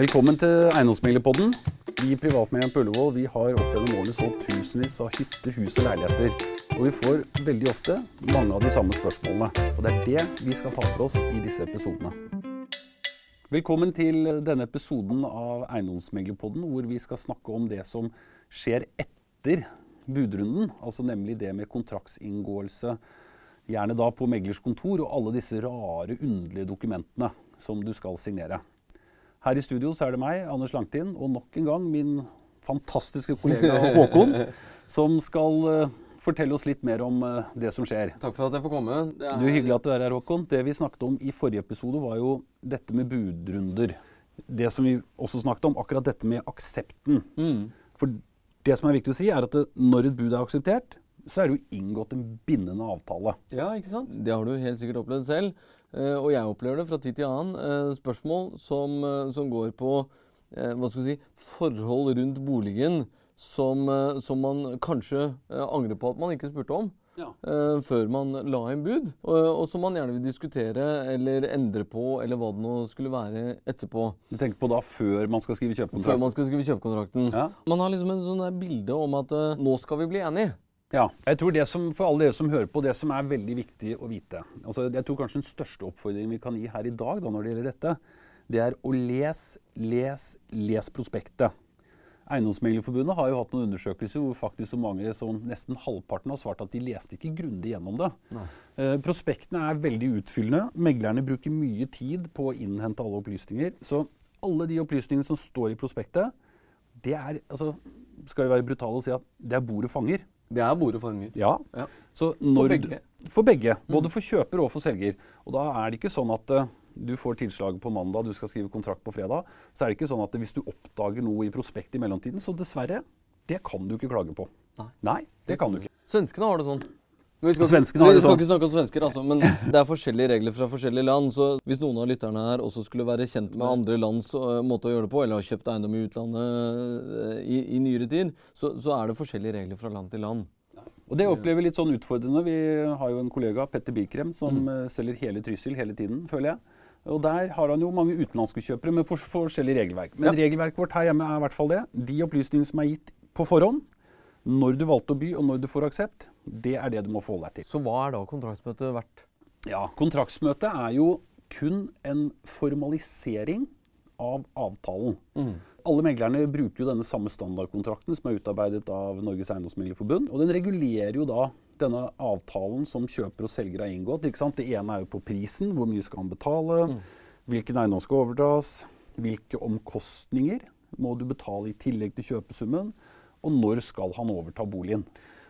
Velkommen til Eiendomsmeglerpodden. Vi i Privatmegleren på Ullevål vi har opp gjennom årene solgt tusenvis av hytter, hus og leiligheter. Og vi får veldig ofte mange av de samme spørsmålene. Og det er det vi skal ta for oss i disse episodene. Velkommen til denne episoden av Eiendomsmeglerpodden, hvor vi skal snakke om det som skjer etter budrunden. Altså nemlig det med kontraktsinngåelse, gjerne da på meglers kontor, og alle disse rare, underlige dokumentene som du skal signere. Her i studio så er det meg, Anders Langtind, og nok en gang min fantastiske kollega Håkon, som skal uh, fortelle oss litt mer om uh, det som skjer. Takk for at jeg får komme. Det er... Du, Hyggelig at du er her, Håkon. Det vi snakket om i forrige episode, var jo dette med budrunder. Det som vi også snakket om, akkurat dette med aksepten. Mm. For det som er viktig å si, er at det, når et bud er akseptert, så er det jo inngått en bindende avtale. Ja, ikke sant? Det har du helt sikkert opplevd selv. Uh, og jeg opplever det fra tid til annen. Uh, spørsmål som, uh, som, går på hva skal vi si, forhold rundt boligen som, som man kanskje angrer på at man ikke spurte om. Ja. før man la inn bud, og, og, som man gjerne vil diskutere eller endre på, eller hva det nå skulle være etterpå. Du tenker på da før man skal skrive kjøpekontrakten? Før man skal skrive kjøpekontrakten. Ja. Man har liksom en sånn bilde om at nå skal vi bli enige. Ja. Jeg tror det som, For alle dere som hører på, det som er veldig viktig å vite altså Jeg tror kanskje den største oppfordringen vi kan gi her i dag da, når det gjelder dette, det er å les, les, les prospektet. Eiendomsmeglerforbundet har jo hatt noen undersøkelser hvor faktisk så mange som nesten halvparten har svart at de leste ikke grundig gjennom det. Eh, prospektene er veldig utfyllende. Meglerne bruker mye tid på å innhente alle opplysninger. Så alle de opplysningene som står i prospektet, det er altså, Skal vi være brutale og si at det er bordet fanger. Det er bordet. Ja. ja. for begge. Du, for begge. Både for kjøper og for selger. Og da er det ikke sånn at uh, du får tilslaget på mandag, du skal skrive kontrakt på fredag. Så er det ikke sånn at hvis du oppdager noe i prospektet i mellomtiden, så dessverre, det kan du ikke klage på. Nei, Nei det kan du ikke. Svenskene har det sånn. Vi skal, vi skal sånn. ikke snakke om svensker, altså, men det er forskjellige regler fra forskjellige land. Så hvis noen av lytterne her også skulle være kjent med andre lands uh, måte å gjøre det på, eller har kjøpt eiendom i utlandet uh, i, i, nyere tid, så, så, er det forskjellige regler fra land til land. Og Det opplever vi litt sånn utfordrende. Vi har jo en kollega, Petter Birkrem, som mm. uh, selger hele Trysil hele tiden, føler jeg. Og Der har han jo mange utenlandske kjøpere med for, forskjellig regelverk. Men ja. regelverket vårt her hjemme er i hvert fall det. De opplysningene som er gitt på forhånd, når du valgte å by og når du får aksept, det er det du må forholde deg til. Så hva er da kontraktsmøtet verdt? Ja, Kontraktsmøtet er jo kun en formalisering av avtalen. Mm. Alle meglerne bruker jo denne samme standardkontrakten som er utarbeidet av Norges Eiendomsmeglerforbund. Og den regulerer jo da denne avtalen som kjøper og selger har inngått. ikke sant? Det ene er jo på prisen. Hvor mye skal han betale? Mm. Hvilken eiendom skal overdras? Hvilke omkostninger må du betale i tillegg til kjøpesummen? Og når skal han overta boligen?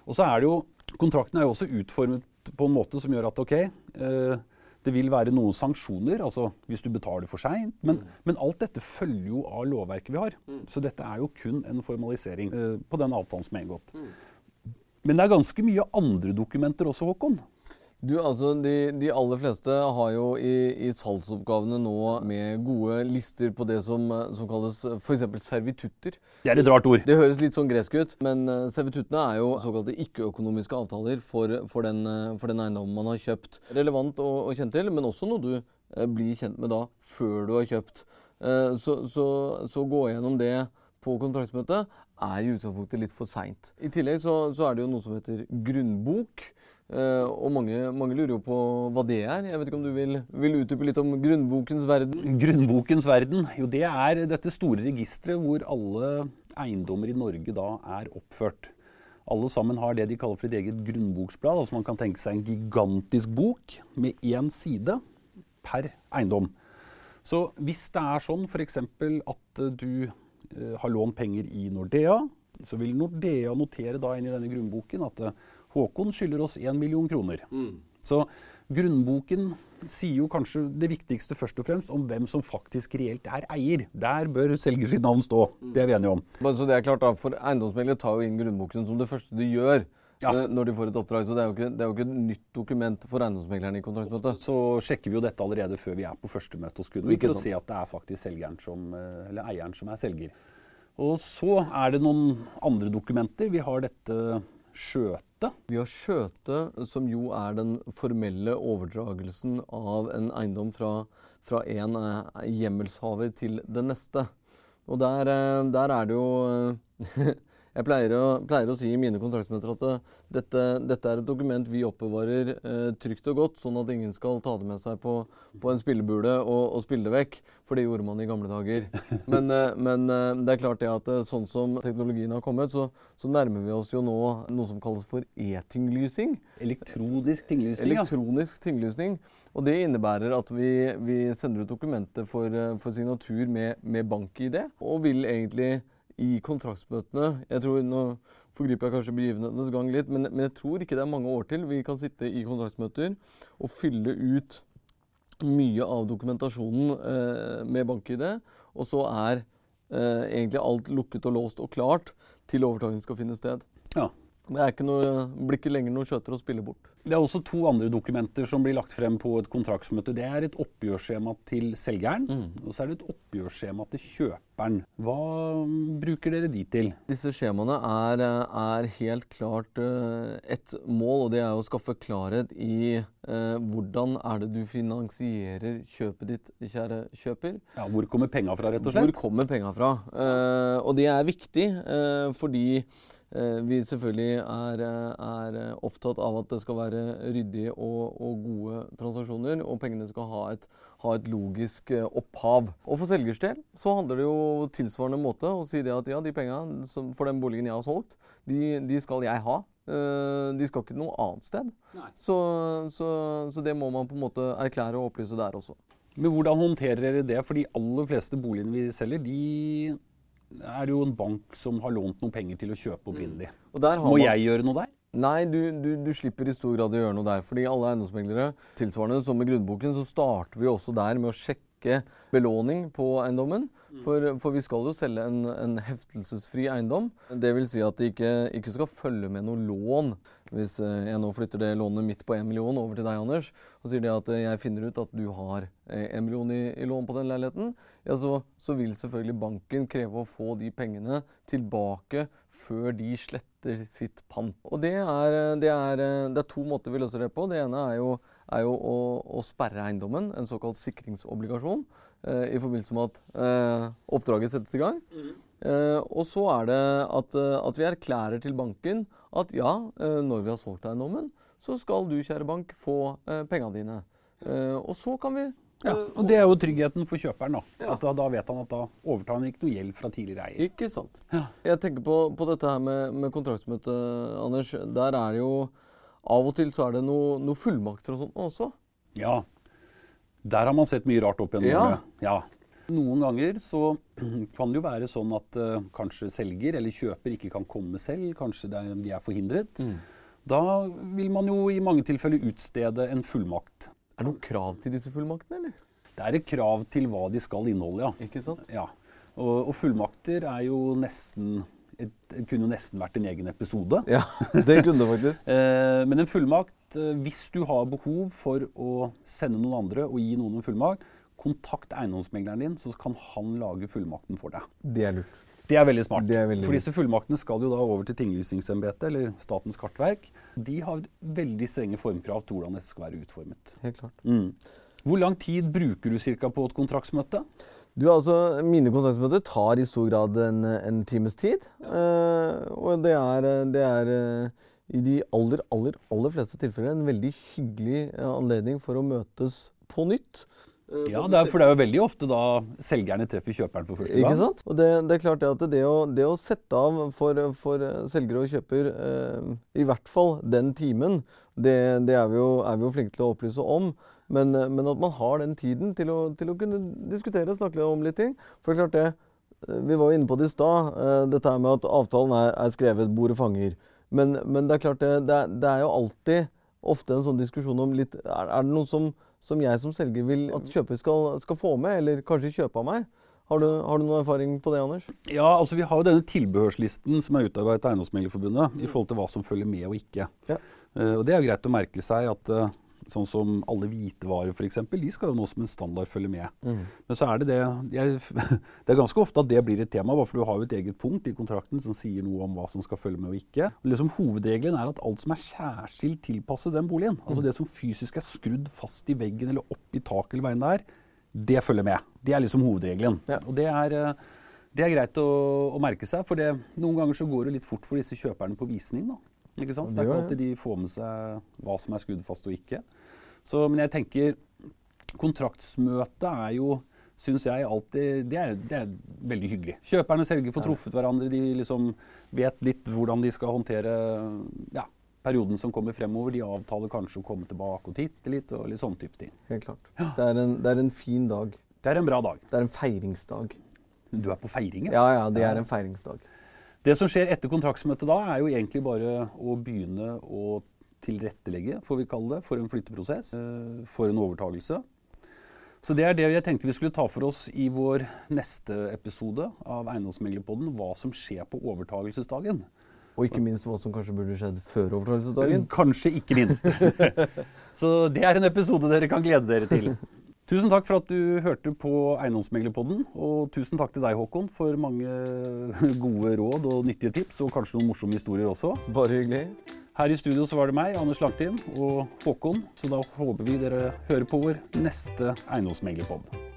Og så er det jo Kontrakten er jo også utformet på en måte som gjør at ok, eh, det vil være noen sanksjoner, altså hvis du betaler for seint. Men, mm. men, alt dette følger jo av lovverket vi har. Mm. Så dette er jo kun en formalisering eh, på den avtalen som er inngått. Mm. Men det er ganske mye andre dokumenter også, Håkon. Du, altså, de, de, aller fleste har jo i, i, salgsoppgavene nå med gode lister på det som, som kalles f.eks. servitutter. Det er et rart ord. Det høres litt sånn gresk ut, men uh, servituttene er jo såkalte ikke-økonomiske avtaler for, for, den, uh, for, den, eiendommen man har kjøpt. Relevant å, å kjenne til, men også noe du uh, blir kjent med da før du har kjøpt. Så, så, så, gå gjennom det på kontraktsmøtet er i utgangspunktet litt for seint. I tillegg så, så er det jo noe som heter grunnbok. Uh, og mange, mange, lurer jo på hva det er. Jeg vet ikke om du vil, vil utdype litt om grunnbokens verden? Grunnbokens verden? Jo, det er dette store registeret hvor alle eiendommer i Norge da er oppført. Alle sammen har det de kaller for et eget grunnboksblad. altså Man kan tenke seg en gigantisk bok med én side per eiendom. Så hvis det er sånn f.eks. at du har lånt penger i Nordea, så vil Nordea notere da inn i denne grunnboken at uh, Håkon skylder oss 1 million kroner. Mm. Så grunnboken sier jo kanskje det viktigste først og fremst om hvem som faktisk reelt er eier. Der bør selger sitt navn stå. Mm. Det er vi enige om. Så det er klart da, for Eiendomsmegler tar jo inn grunnboken som det første de gjør. Ja. når de får et oppdrag. Så det er, jo ikke, det er jo ikke et nytt dokument for eiendomsmeglerne i kontraktsmøtet. Så sjekker vi jo dette allerede før vi er på første møte hos kunden, for å se at det er faktisk som, eh, eieren som er selger. Og så er det noen andre dokumenter. Vi har dette skjøte. Vi har skjøte, som jo er den formelle overdragelsen av en eiendom fra, fra en eh, hjemmelshaver til den neste. Og der, eh, der er det jo eh, Jeg pleier å, pleier å, si i mine kontraktsmøter at eh, dette, dette, er et dokument vi oppbevarer eh, trygt og godt, sånn at ingen skal ta det med seg på, på en spillebule og, og, spille det vekk. For det gjorde man i gamle dager. Men, eh, men eh, det er klart det at sånn som teknologien har kommet, så, så, nærmer vi oss jo nå noe som kalles for e-tinglysing. Elektronisk tinglysning, Elektronisk ja. tinglysning. Og det innebærer at vi, vi sender ut dokumentet for, for signatur med, med bank-ID, og vil egentlig i kontraktsmøtene Jeg tror, Nå forgriper jeg kanskje begivenhetenes gang litt, men, men, jeg tror ikke det er mange år til vi kan sitte i kontraktsmøter og fylle ut mye av dokumentasjonen eh, med bank-ID, og så er eh, egentlig alt lukket og låst og klart til overtakelsen skal finne sted. Ja. Det er ikke noe, blir ikke lenger noe skjøter å spille bort. Det er også to andre dokumenter som blir lagt frem på et kontraktsmøte. Det er et oppgjørsskjema til selgeren, mm. og så er det et oppgjørsskjema til kjøperen. Hva bruker dere de til? Disse skjemaene er, er helt klart uh, et mål, og det er å skaffe klarhet i eh, hvordan er det du finansierer kjøpet ditt, kjære kjøper. Ja, Hvor kommer penga fra, rett og slett? Hvor kommer penga fra? Eh, og det er viktig fordi Eh, vi selvfølgelig er, er, opptatt av at det skal være ryddige og, og gode transaksjoner, og pengene skal ha et, ha et, logisk eh, opphav. Og For selgers del så handler det jo tilsvarende måte å si det at ja, de pengene for den boligen jeg har solgt, de, de skal jeg ha. Eh, de skal ikke noe annet sted. Så, så, så det må man på en måte erklære og opplyse der også. Men hvordan håndterer dere det? For de aller fleste boligene vi selger, de er jo en bank som har lånt noen penger til å kjøpe opprinnelig. Mm. Må man... jeg gjøre noe der? Nei, du, du, du, slipper i stor grad å gjøre noe der. fordi alle eiendomsmeglere, tilsvarende som med grunnboken, så starter vi også der med å sjekke belåning på eiendommen. Mm. For, for, vi skal jo selge en, en heftelsesfri eiendom. Det vil si at det ikke, ikke, skal følge med noe lån. Hvis eh, jeg nå flytter det lånet midt på 1 million over til deg, Anders, og sier det at eh, jeg finner ut at du har 1 eh, million i, i lån på den leiligheten, ja, så, så, vil selvfølgelig banken kreve å få de pengene tilbake før de sletter sitt pant. Og det er, det, er, det er, to måter vi løser det på. Det ene er jo, er jo å, å sperre eiendommen, en såkalt sikringsobligasjon. Eh, i forbindelse med at eh, oppdraget settes i gang. Mm. og så er det at, at, vi erklærer til banken at ja, når vi har solgt eiendommen, så skal du, kjære bank, få eh, pengene dine. og så kan vi ja, og Det er jo tryggheten for kjøperen. Da ja. At da, da vet han at da overtar han ikke noe gjeld fra tidligere eier. Ikke sant. Ja. Jeg tenker på, på, dette her med, med kontraktsmøte, Anders. Der er det jo Av og til så er det noe, noe fullmakter og sånt også. Ja, der har man sett mye rart opp gjennom ja. Ja. Noen ganger så kan det jo være sånn at uh, kanskje selger eller kjøper ikke kan komme selv. Kanskje er, de er forhindret. Mm. Da vil man jo i mange tilfeller utstede en fullmakt. Er det noen krav til disse fullmaktene, eller? Det er et krav til hva de skal inneholde, ja. Ikke sant? Ja. Og, og fullmakter er jo nesten det kunne jo nesten vært en egen episode. Ja, det kunne det faktisk. Eh, men en fullmakt, eh, hvis du har behov for å sende noen andre og gi noen en fullmakt, kontakt eiendomsmegleren din, så kan han lage fullmakten for deg. Det er lurt. Det er veldig smart. Er veldig for disse fullmaktene skal jo da over til Tinglysningsembetet, eller Statens kartverk. De har veldig strenge formkrav til hvordan dette skal være utformet. Helt klart. Mm. Hvor lang tid bruker du cirka på et kontraktsmøte? Du, altså, Mine kontraktsmøter tar i stor grad en, en times tid. Ja. Uh, og det er, det er uh, i de aller, aller, aller fleste tilfeller en veldig hyggelig uh, anledning for å møtes på nytt. Ja, det er, for det er jo veldig ofte da selgerne treffer kjøperen for første gang. Ikke sant? Og det, det er klart at det å, det å sette av for, for selger og kjøper i hvert fall den timen, det, det er, vi jo, er vi jo flinke til å opplyse om. Men, eh, men, at man har den tiden til å, til å kunne diskutere og snakke om litt ting. For det er klart det, eh, Vi var jo inne på det i stad, uh, dette med at avtalen er, er skrevet, bordet fanger. Men, men, det er klart det, det, er, det, er, jo alltid ofte en sånn diskusjon om litt Er, er det noe som, som, jeg som selger vil at kjøper skal, skal, få med, eller kanskje kjøpe av meg? Har du, har du, noen erfaring på det, Anders? Ja, altså Vi har jo denne tilbehørslisten som er utarbeidet av Eiendomsmeglerforbundet i forhold til hva som følger med og ikke. Ja. Uh, og Det er jo greit å merke seg at uh, Sånn som alle hvitevarer f.eks. De skal jo nå som en standard følge med. Mm. Men så er det det jeg, Det er ganske ofte at det blir et tema, for du har jo et eget punkt i kontrakten som sier noe om hva som skal følge med og ikke. Og liksom Hovedregelen er at alt som er særskilt tilpasset den boligen, mm. altså det som fysisk er skrudd fast i veggen eller opp i taket eller veien der, det følger med. Det er liksom hovedregelen. Ja. Og det er, Det er greit å, å merke seg, for det, noen ganger så går det litt fort for disse kjøperne på visning. da. Ikke sant? Så det er ikke alltid de får med seg hva som er skuddfast og ikke. Så, men jeg tenker kontraktsmøtet er jo syns jeg alltid det er, det er, veldig hyggelig. Kjøperne og selger får truffet hverandre. De liksom vet litt hvordan de skal håndtere ja, perioden som kommer fremover. De avtaler kanskje å komme tilbake og titte litt og litt sånn type ting. Helt klart. Ja. Det, er en, det, er en, fin dag. Det er en bra dag. Det er en feiringsdag. Du er på feiringen? Ja, ja. Det er en feiringsdag. Det som skjer etter kontraktsmøtet da, er jo egentlig bare å begynne å tilrettelegge, får vi kalle det, for en flytteprosess, eh, for en overtagelse. Så det er det jeg tenkte vi skulle ta for oss i vår neste episode av Eiendomsmeglerpodden. Hva som skjer på overtagelsesdagen. Og ikke minst hva som kanskje burde skjedd før overtagelsesdagen. Kanskje ikke minst. Så det er en episode dere kan glede dere til. Tusen takk for at du hørte på Eiendomsmeglerpodden. Og tusen takk til deg, Håkon, for mange gode råd og nyttige tips. Og kanskje noen morsomme historier også. Bare hyggelig. Her i studio så var det meg, Anders Langtin og Håkon. Så da håper vi dere hører på vår neste eiendomsmeglerpod.